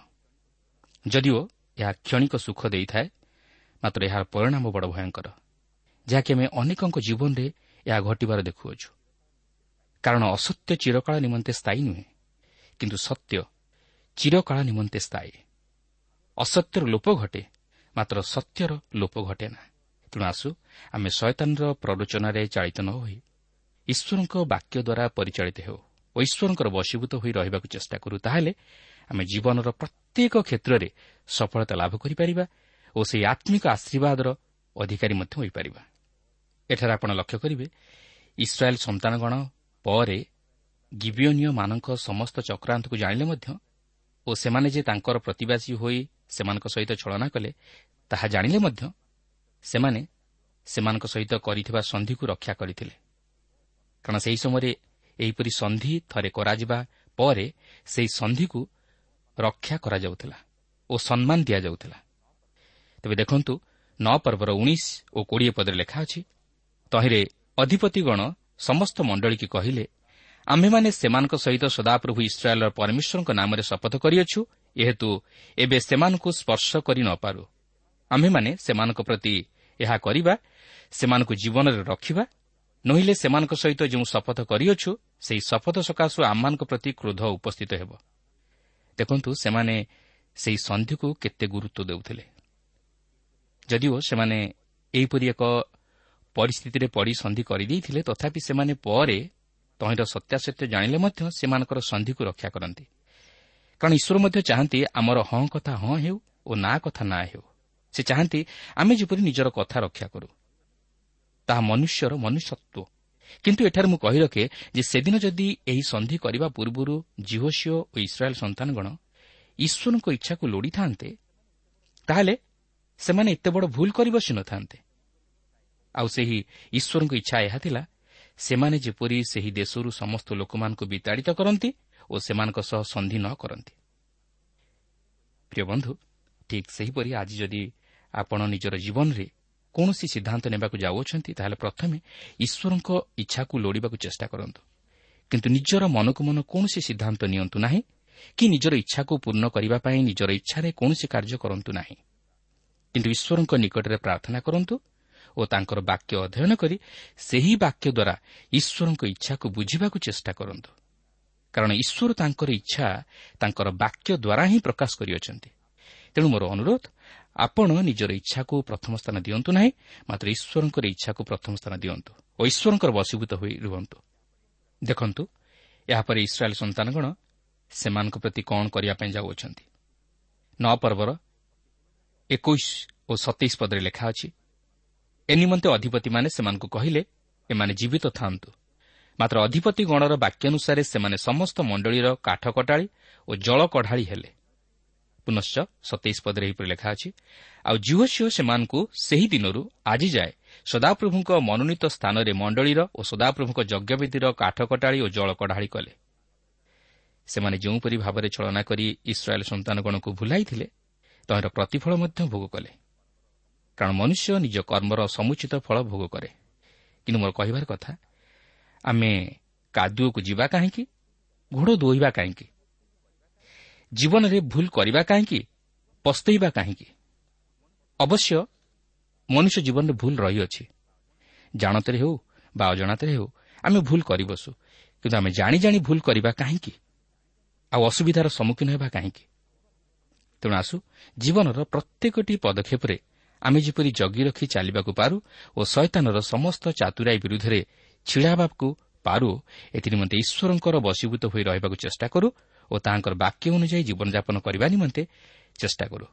ଯଦିଓ ଏହା କ୍ଷଣିକ ସୁଖ ଦେଇଥାଏ ମାତ୍ର ଏହାର ପରିଣାମ ବଡ଼ ଭୟଙ୍କର। ଯାହାକି ଆମେ ଅନେକଙ୍କ ଜୀବନରେ ଏହା ଘଟିବାର ଦେଖୁଅଛୁ। କାରଣ ଅସତ୍ୟ ଚିରକାଳ ନିମନ୍ତେ ସ୍ଥାୟୀ ନୁହେଁ କିନ୍ତୁ ସତ୍ୟ ଚିରକାଳ ନିମନ୍ତେ ସ୍ଥାୟୀ। ଅସତ୍ୟର ଲୋପ ଘଟେ ମାତ୍ର ସତ୍ୟର ଲୋପ ଘଟେ ନା ତେଣୁ ଆସୁ ଆମେ ଶୟତାନର ପ୍ରରୋଚନାରେ ଚାଳିତ ନ ହୋଇ ଈଶ୍ୱରଙ୍କ ବାକ୍ୟ ଦ୍ୱାରା ପରିଚାଳିତ ହେଉ ଓ ଈଶ୍ୱରଙ୍କର ବଶୀଭୂତ ହୋଇ ରହିବାକୁ ଚେଷ୍ଟା କରୁ ତାହେଲେ ଆମେ ଜୀବନର ପ୍ରତ୍ୟେକ କ୍ଷେତ୍ରରେ ସଫଳତା ଲାଭ କରିପାରିବା ଓ ସେହି ଆତ୍ମିକ ଆଶୀର୍ବାଦର ଅଧିକାରୀ ମଧ୍ୟ ହୋଇପାରିବା। ଏଠାରେ ଆପଣ ଲକ୍ଷ୍ୟ କରିବେ ଇସ୍ରାଏଲ୍ ସନ୍ତାନଗଣ ପରେ ଗିବିଓନିୟମାନଙ୍କ ସମସ୍ତ ଚକ୍ରାନ୍ତକୁ ଜାଣିଲେ ମଧ୍ୟ ଓ ସେମାନେ ଯେ ତାଙ୍କର ପ୍ରତିବାସୀ ହୋଇ ସେମାନଙ୍କ ସହିତ ଛଳନା କଲେ ତାହା ଜାଣିଲେ ମଧ୍ୟ ସେମାନେ ସେମାନଙ୍କ ସହିତ କରିଥିବା ସନ୍ଧିକୁ ରକ୍ଷା କରିଥିଲେ। କାରଣ ସେହି ସମୟରେ ଏହିପରି ସନ୍ଧି ଥରେ କରାଯିବା ପରେ ସେହି ସନ୍ଧିକୁ ରକ୍ଷା କରାଯାଉଥିଲା ଓ ସମ୍ମାନ ଦିଆଯାଉଥିଲା। ତେବେ ଦେଖନ୍ତୁ ନଅ ପର୍ବର ଉଣେଇଶ ଓ କୋଡ଼ିଏ ପଦରେ ଲେଖା ଅଛି ତହିଁରେ ଅଧିପତିଗଣ ସମସ୍ତ ମଣ୍ଡଳୀକି କହିଲେ ଆମ୍ଭେମାନେ ସେମାନଙ୍କ ସହିତ ସଦାପ୍ରଭୁ ଇସ୍ରାଏଲ୍ର ପରମେଶ୍ୱରଙ୍କ ନାମରେ ଶପଥ କରିଅଛୁ ଏହେତୁ ଏବେ ସେମାନଙ୍କୁ ସ୍ପର୍ଶ କରି ନ ପାରୁ। ଆମ୍ଭେମାନେ ସେମାନଙ୍କ ପ୍ରତି ଏହା କରିବା ସେମାନଙ୍କୁ ଜୀବନରେ ରଖିବା ନହିଲେ ସେମାନଙ୍କ ସହିତ ଯେଉଁ ଶପଥ କରିଅଛୁ ସେହି ଶପଥ ସକାଶୁ ଆମମାନଙ୍କ ପ୍ରତି କ୍ରୋଧ ଉପସ୍ଥିତ ହେବ। ଦେଖନ୍ତୁ ସେମାନେ ସେହି ସନ୍ଧିକୁ କେତେ ଗୁରୁତ୍ୱ ଦେଉଥିଲେ। ଯଦିଓ ସେମାନେ ଏହିପରି ଏକ ପରିସ୍ଥିତିରେ ପଡ଼ି ସନ୍ଧି କରିଦେଇଥିଲେ ତଥାପି ସେମାନେ ପରେ ତହିଁର ସତ୍ୟାସତ୍ୟ ଜାଣିଲେ ମଧ୍ୟ ସେମାନଙ୍କର ସନ୍ଧିକୁ ରକ୍ଷା କରନ୍ତି। କାରଣ ଈଶ୍ୱର ମଧ୍ୟ ଚାହାନ୍ତି ଆମର ହଁ କଥା ହଁ ହେଉ ଓ ନା କଥା ନା ହେଉ। ସେ ଚାହାନ୍ତି ଆମେ ଯେପରି ନିଜର କଥା ରକ୍ଷା କରୁ। ତାହା ମନୁଷ୍ୟର ମନୁଷ୍ୟତ୍ୱ କିନ୍ତୁ ଏଠାରେ ମୁଁ କହି ରଖେ ଯେ ସେଦିନ ଯଦି ଏହି ସନ୍ଧି କରିବା ପୂର୍ବରୁ ଜିହୋସିଓ ଓ ଇସ୍ରାଏଲ୍ ସନ୍ତାନଗଣ ଈଶ୍ୱରଙ୍କ ଇଚ୍ଛାକୁ ଲୋଡ଼ିଥାନ୍ତେ ତାହେଲେ ସେମାନେ ଏତେ ବଡ଼ ଭୁଲ କରି ବସିନଥାନ୍ତେ। ଆଉ ସେହି ଈଶ୍ୱରଙ୍କ ଇଚ୍ଛା ଏହା ଥିଲା ସେମାନେ ଯେପରି ସେହି ଦେଶରୁ ସମସ୍ତ ଲୋକମାନଙ୍କୁ ବିତାଡ଼ିତ କରନ୍ତି ଓ ସେମାନଙ୍କ ସହ ସନ୍ଧି ନ କରନ୍ତି। ପ୍ରିୟ ବନ୍ଧୁ ଠିକ୍ ସେହିପରି ଆଜି ଯଦି ଆପଣ ନିଜର ଜୀବନରେ କୌଣସି ସିଦ୍ଧାନ୍ତ ନେବାକୁ ଯାଉଅଛନ୍ତି ତାହେଲେ ପ୍ରଥମେ ଈଶ୍ୱରଙ୍କ ଇଚ୍ଛାକୁ ଲୋଡ଼ିବାକୁ ଚେଷ୍ଟା କରନ୍ତୁ। କିନ୍ତୁ ନିଜର ମନକୁ ମନ କୌଣସି ସିଦ୍ଧାନ୍ତ ନିଅନ୍ତୁ ନାହିଁ କି ନିଜର ଇଚ୍ଛାକୁ ପୂର୍ଣ୍ଣ କରିବା ପାଇଁ ନିଜର ଇଚ୍ଛାରେ କୌଣସି କାର୍ଯ୍ୟ କରନ୍ତୁ ନାହିଁ। କିନ୍ତୁ ଈଶ୍ୱରଙ୍କ ନିକଟରେ ପ୍ରାର୍ଥନା କରନ୍ତୁ ଓ ତାଙ୍କର ବାକ୍ୟ ଅଧ୍ୟୟନ କରି ସେହି ବାକ୍ୟ ଦ୍ୱାରା ଈଶ୍ୱରଙ୍କ ଇଚ୍ଛାକୁ ବୁଝିବାକୁ ଚେଷ୍ଟା କରନ୍ତୁ। କାରଣ ଈଶ୍ୱର ତାଙ୍କର ଇଚ୍ଛା ତାଙ୍କର ବାକ୍ୟ ଦ୍ୱାରା ହିଁ ପ୍ରକାଶ କରିଅଛନ୍ତି। ତେଣୁ ମୋର ଅନୁରୋଧ ଆପଣ ନିଜର ଇଚ୍ଛାକୁ ପ୍ରଥମ ସ୍ଥାନ ଦିଅନ୍ତୁ ନାହିଁ ମାତ୍ର ଈଶ୍ୱରଙ୍କର ଇଚ୍ଛାକୁ ପ୍ରଥମ ସ୍ଥାନ ଦିଅନ୍ତୁ ଓ ଈଶ୍ୱରଙ୍କର ବଶୀଭୂତ ହୋଇ ରୁହନ୍ତୁ। ଦେଖନ୍ତୁ ଏହାପରେ ଇସ୍ରାଏଲ୍ ସନ୍ତାନଗଣ ସେମାନଙ୍କ ପ୍ରତି କ'ଣ କରିବା ପାଇଁ ଯାଉଅଛନ୍ତି। ନଅ ପର୍ବର ଏକୋଇଶ ଓ ସତେଇଶ ପଦରେ ଲେଖା ଅଛି ଏ ନିମନ୍ତେ ଅଧିପତିମାନେ ସେମାନଙ୍କୁ କହିଲେ ଏମାନେ ଜୀବିତ ଥାନ୍ତୁ ମାତ୍ର ଅଧିପତି ଗଣର ବାକ୍ୟାନୁସାରେ ସେମାନେ ସମସ୍ତ ମଣ୍ଡଳୀର କାଠ କଟାଳି ଓ ଜଳ କଢ଼ାଳି ହେଲେ। ପୁନଶ୍ଚ ସତେଇଶ ପଦରେ ଏହିପରି ଲେଖା ଅଛି ଆଉ ଜୁହସିଓ ସେମାନଙ୍କୁ ସେହି ଦିନରୁ ଆଜି ଯାଏ ସଦାପ୍ରଭୁଙ୍କ ମନୋନୀତ ସ୍ଥାନରେ ମଣ୍ଡଳୀର ଓ ସଦାପ୍ରଭୁଙ୍କ ଯଜ୍ଞବେଦୀର କାଠ କଟାଳି ଓ ଜଳ କଢ଼ାଳି କଲେ। ସେମାନେ ଯେଉଁପରି ଭାବରେ ଚଳନା କରି ଇସ୍ରାଏଲ୍ ସନ୍ତାନଗଣକୁ ଭୁଲାଇଥିଲେ ତହିଁର ପ୍ରତିଫଳ ମଧ୍ୟ ଭୋଗ କଲେ। କାରଣ ମନୁଷ୍ୟ ନିଜ କର୍ମର ସମୁଚିତ ଫଳ ଭୋଗ କରେ। କିନ୍ତୁ ମୋର କହିବାର କଥା ଆମେ କାଦୁଅକୁ ଯିବା କାହିଁକି? ଘୋଡ଼ ଧୋଇବା କାହିଁକି? ଜୀବନରେ ଭୁଲ କରିବା କାହିଁକି? ପସ୍ତେଇବା କାହିଁକି? ଅବଶ୍ୟ ମନୁଷ୍ୟ ଜୀବନରେ ଭୁଲ ରହିଅଛି। ଜାଣତରେ ହେଉ ବା ଅଜାଣତରେ ହେଉ ଆମେ ଭୁଲ କରିବସୁ। କିନ୍ତୁ ଆମେ ଜାଣି ଜାଣି ଭୁଲ କରିବା କାହିଁକି? ଆଉ ଅସୁବିଧାର ସମ୍ମୁଖୀନ ହେବା କାହିଁକି? ତେଣୁ ଆସୁ ଜୀବନର ପ୍ରତ୍ୟେକଟି ପଦକ୍ଷେପରେ ଆମେ ଯେପରି ଜଗି ରଖି ଚାଲିବାକୁ ପାରୁ ଓ ଶୈତାନର ସମସ୍ତ ଚାତୁରାଇ ବିରୁଦ୍ଧରେ ଛିଡ଼ା ହେବାକୁ ପାରୁ ଏଥିନିମନ୍ତେ ଈଶ୍ୱରଙ୍କର ବଶୀଭୂତ ହୋଇ ରହିବାକୁ ଚେଷ୍ଟା କରୁ ଓ ତାହାଙ୍କର ବାକ୍ୟ ଅନୁଯାୟୀ ଜୀବନଯାପନ କରିବା ନିମନ୍ତେ ଚେଷ୍ଟା କରୁ।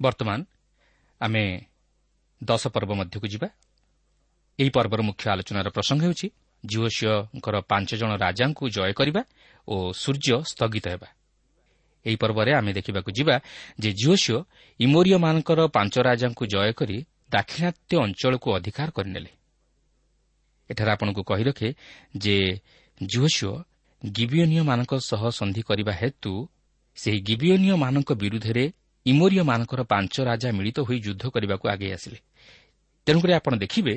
ବର୍ତ୍ତମାନ ଆମେ ଦଶ ପର୍ବ ମଧ୍ୟକୁ ଯିବା। ଏହି ପର୍ବର ମୁଖ୍ୟ ଆଲୋଚନାର ପ୍ରସଙ୍ଗ ହେଉଛି ଜିଓସିଓଙ୍କର ପାଞ୍ଚ ଜଣ ରାଜାଙ୍କୁ ଜୟ କରିବା ଓ ସୂର୍ଯ୍ୟ ସ୍ଥଗିତ ହେବା। ଏହି ପର୍ବରେ ଆମେ ଦେଖିବାକୁ ଯିବା ଯେ ଜିଓସିଓ ଇମୋରିୟମାନଙ୍କର ପାଞ୍ଚ ରାଜାଙ୍କୁ ଜୟ କରି ଦାକ୍ଷିଣାତ୍ୟ ଅଞ୍ଚଳକୁ ଅଧିକାର କରିନେଲେ। ଏଠାରେ ଆପଣଙ୍କୁ କହି ରଖେ ଯେ ଜୁହସିଓ ଗିବିଓନିୟମାନଙ୍କ ସହ ସନ୍ଧି କରିବା ହେତୁ ସେହି ଗିବିଓନିୟମାନଙ୍କ ବିରୁଦ୍ଧରେ ଇମୋରିୟମାନଙ୍କର ପାଞ୍ଚ ରାଜା ମିଳିତ ହୋଇ ଯୁଦ୍ଧ କରିବାକୁ ଆଗେଇ ଆସିଲେ। ତେଣୁକରି ଆପଣ ଦେଖିବେ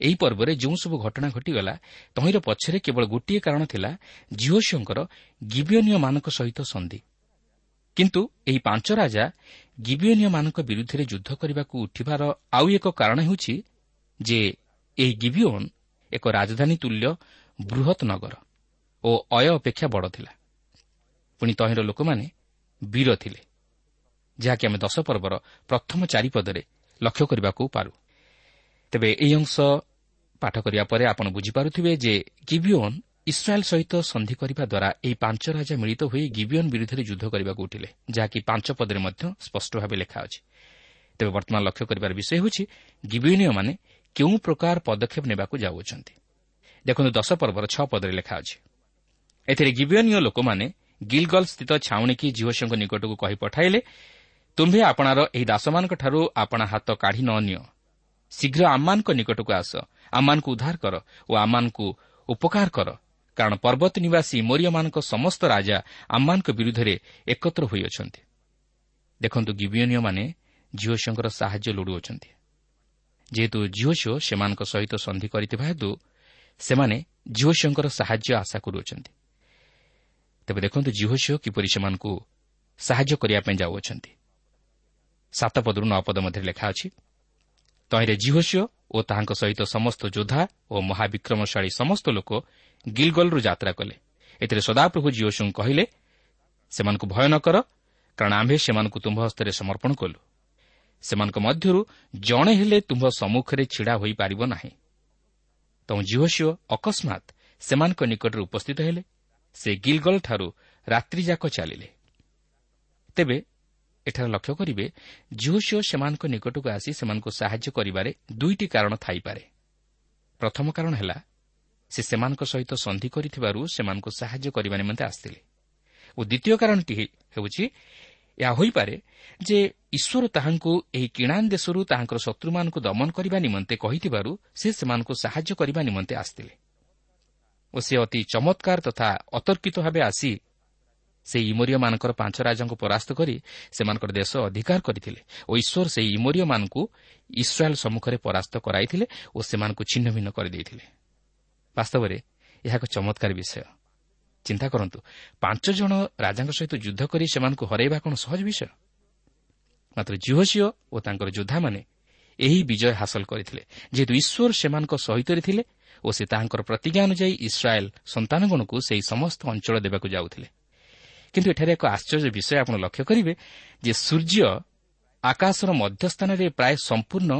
ଏହି ପର୍ବରେ ଯେଉଁ ସବୁ ଘଟଣା ଘଟିଗଲା ତହିଁର ପଛରେ କେବଳ ଗୋଟିଏ କାରଣ ଥିଲା ଜିଓସିଓଙ୍କର ଗିବିଓନିୟମାନଙ୍କ ସହିତ ସନ୍ଧି। କିନ୍ତୁ ଏହି ପାଞ୍ଚ ରାଜା ଗିବିଓନିୟମାନଙ୍କ ବିରୁଦ୍ଧରେ ଯୁଦ୍ଧ କରିବାକୁ ଉଠିବାର ଆଉ ଏକ କାରଣ ହେଉଛି ଯେ ଏହି ଗିବିଓନ୍ ଏକ ରାଜଧାନୀ ତୁଲ୍ୟ ବୃହତ୍ ନଗର। ଓ ଅୟ ଅପେକ୍ଷା ବଡ଼ ଥିଲା। ପୁଣି ତହିଁର ଲୋକମାନେ ବୀର ଥିଲେ ଯାହାକି ଆମେ ଦଶ ପର୍ବର ପ୍ରଥମ ଚାରିପଦରେ ଲକ୍ଷ୍ୟ କରିବାକୁ ପାରୁ। ତେବେ ଏହି ଅଂଶ ପାଠ କରିବା ପରେ ଆପଣ ବୁଝିପାରୁଥିବେ ଯେ ଗିବିଓନ୍ ଇସ୍ରାଏଲ୍ ସହିତ ସନ୍ଧି କରିବା ଦ୍ୱାରା ଏହି ପାଞ୍ଚ ରାଜା ମିଳିତ ହୋଇ ଗିବିଓନ୍ ବିରୁଦ୍ଧରେ ଯୁଦ୍ଧ କରିବାକୁ ଉଠିଲେ ଯାହାକି ପାଞ୍ଚ ପଦରେ ମଧ୍ୟ ସ୍ପଷ୍ଟ ଭାବେ ଲେଖା ଅଛି। ତେବେ ବର୍ତ୍ତମାନ ଲକ୍ଷ୍ୟ କରିବାର ବିଷୟ ହେଉଛି ଗିବିଓନୀୟମାନେ କେଉଁ ପ୍ରକାର ପଦକ୍ଷେପ ନେବାକୁ ଯାଉଅଛନ୍ତି। ଦେଖନ୍ତୁ ଦଶ ପର୍ବର ଛଅ ପଦରେ ଲେଖା ଅଛି। ଏଥିରେ ଗିବିଓନୀୟ ଲୋକମାନେ ଗିଲଗଲ ସ୍ଥିତ ଛାଉଣିକି ଝିଅସିଙ୍କ ନିକଟକୁ କହି ପଠାଇଲେ ତୁମ୍ଭେ ଆପଣାର ଏହି ଦାସମାନଙ୍କଠାରୁ ଆପଣା ହାତ କାଢ଼ି ନ ନିଅ। ଶୀଘ୍ର ଆମମାନଙ୍କ ନିକଟକୁ ଆସ ଆମମାନଙ୍କୁ ଉଦ୍ଧାର କର ଓ ଆମମାନଙ୍କୁ ଉପକାର କର କାରଣ ପର୍ବତ ନିବାସୀ ମୋରିୟମାନଙ୍କ ସମସ୍ତ ରାଜା ଆମମାନଙ୍କ ବିରୁଦ୍ଧରେ ଏକତ୍ର ହୋଇଅଛନ୍ତି। ଦେଖନ୍ତୁ ଗିବିଓନୀୟମାନେ ଝିଅସିଓଙ୍କର ସାହାଯ୍ୟ ଲୋଡ଼ୁଅଛନ୍ତି। ଯେହେତୁ ଝିଅସିଓ ସେମାନଙ୍କ ସହିତ ସନ୍ଧି କରିଥିବା ହେତୁ ସେମାନେ ଝିଅସିଓଙ୍କର ସାହାଯ୍ୟ ଆଶା କରୁଅଛନ୍ତି। ତେବେ ଦେଖନ୍ତୁ ଜିହୋସିଓ କିପରି ସେମାନଙ୍କୁ ସାହାଯ୍ୟ କରିବା ପାଇଁ ଯାଉଅଛନ୍ତି। ସାତ ପଦରୁ ନଅ ପଦ ମଧ୍ୟରେ ଲେଖା ଅଛି ତହିଁରେ ଜିହୋସିଓ ଓ ତାହାଙ୍କ ସହିତ ସମସ୍ତ ଯୋଦ୍ଧା ଓ ମହାବିକ୍ରମଶାଳୀ ସମସ୍ତ ଲୋକ ଗିଲଗଲରୁ ଯାତ୍ରା କଲେ। ଏଥିରେ ସଦାପ୍ରଭୁ ଜିଓସିଓଙ୍କୁ କହିଲେ ସେମାନଙ୍କୁ ଭୟ ନ କର କାରଣ ଆମ୍ଭେ ସେମାନଙ୍କୁ ତୁମ୍ଭ ହସ୍ତରେ ସମର୍ପଣ କଲୁ। ସେମାନଙ୍କ ମଧ୍ୟରୁ ଜଣେ ହେଲେ ତୁମ୍ଭ ସମ୍ମୁଖରେ ଛିଡ଼ା ହୋଇପାରିବ ନାହିଁ। ତେଣୁ ଜିହୋସିଓ ଅକସ୍ମାତ୍ ସେମାନଙ୍କ ନିକଟରେ ଉପସ୍ଥିତ ହେଲେ ସେ ଗିଲଗଲଠାରୁ ରାତ୍ରିଯାକ ଚାଲିଲେ। ତେବେ ଏଠାରେ ଲକ୍ଷ୍ୟ କରିବେ ଝିଅ ସେମାନଙ୍କ ନିକଟକୁ ଆସି ସେମାନଙ୍କୁ ସାହାଯ୍ୟ କରିବାରେ ଦୁଇଟି କାରଣ ଥାଇପାରେ। ପ୍ରଥମ କାରଣ ହେଲା ସେ ସେମାନଙ୍କ ସହିତ ସନ୍ଧି କରିଥିବାରୁ ସେମାନଙ୍କୁ ସାହାଯ୍ୟ କରିବା ନିମନ୍ତେ ଆସିଥିଲେ। ଓ ଦ୍ୱିତୀୟ କାରଣଟି ହେଉଛି ଏହା ହୋଇପାରେ ଯେ ଈଶ୍ୱର ତାହାଙ୍କୁ ଏହି କିଣାନ୍ ଦେଶରୁ ତାହାଙ୍କର ଶତ୍ରୁମାନଙ୍କୁ ଦମନ କରିବା ନିମନ୍ତେ କହିଥିବାରୁ ସେ ସେମାନଙ୍କୁ ସାହାଯ୍ୟ କରିବା ନିମନ୍ତେ ଆସିଥିଲେ। ଓ ସେ ଅତି ଚମତ୍କାର ତଥା ଅତର୍କିତ ଭାବେ ଆସି ସେହି ଇମୋରିୟମାନଙ୍କର ପାଞ୍ଚ ରାଜାଙ୍କୁ ପରାସ୍ତ କରି ସେମାନଙ୍କର ଦେଶ ଅଧିକାର କରିଥିଲେ ଓ ଈଶ୍ୱର ସେହି ଇମୋରିୟମାନଙ୍କୁ ଇସ୍ରାଏଲ୍ ସମ୍ମୁଖରେ ପରାସ୍ତ କରାଇଥିଲେ ଓ ସେମାନଙ୍କୁ ଛିନ୍ନ ଭିନ୍ନ କରିଦେଇଥିଲେ। ବାସ୍ତବରେ ଏହା ଏକ ଚମତ୍କାର ବିଷୟ। ଚିନ୍ତା କରନ୍ତୁ ପାଞ୍ଚ ଜଣ ରାଜାଙ୍କ ସହିତ ଯୁଦ୍ଧ କରି ସେମାନଙ୍କୁ ହରାଇବା କ'ଣ ସହଜ ବିଷୟ? ମାତ୍ର ଜିହସିଓ ଓ ତାଙ୍କର ଯୋଦ୍ଧାମାନେ ଏହି ବିଜୟ ହାସଲ କରିଥିଲେ ଯେହେତୁ ଈଶ୍ୱର ସେମାନଙ୍କ ସହିତରେ ଥିଲେ ଓ ସେ ତାହାଙ୍କର ପ୍ରତିଜ୍ଞା ଅନୁଯାୟୀ ଇସ୍ରାଏଲ୍ ସନ୍ତାନଗଣକୁ ସେହି ସମସ୍ତ ଅଞ୍ଚଳ ଦେବାକୁ ଯାଉଥିଲେ। କିନ୍ତୁ ଏଠାରେ ଏକ ଆଶ୍ଚର୍ଯ୍ୟ ବିଷୟ ଆପଣ ଲକ୍ଷ୍ୟ କରିବେ ଯେ ସୂର୍ଯ୍ୟ ଆକାଶର ମଧ୍ୟସ୍ଥାନରେ ପ୍ରାୟ ସମ୍ପୂର୍ଣ୍ଣ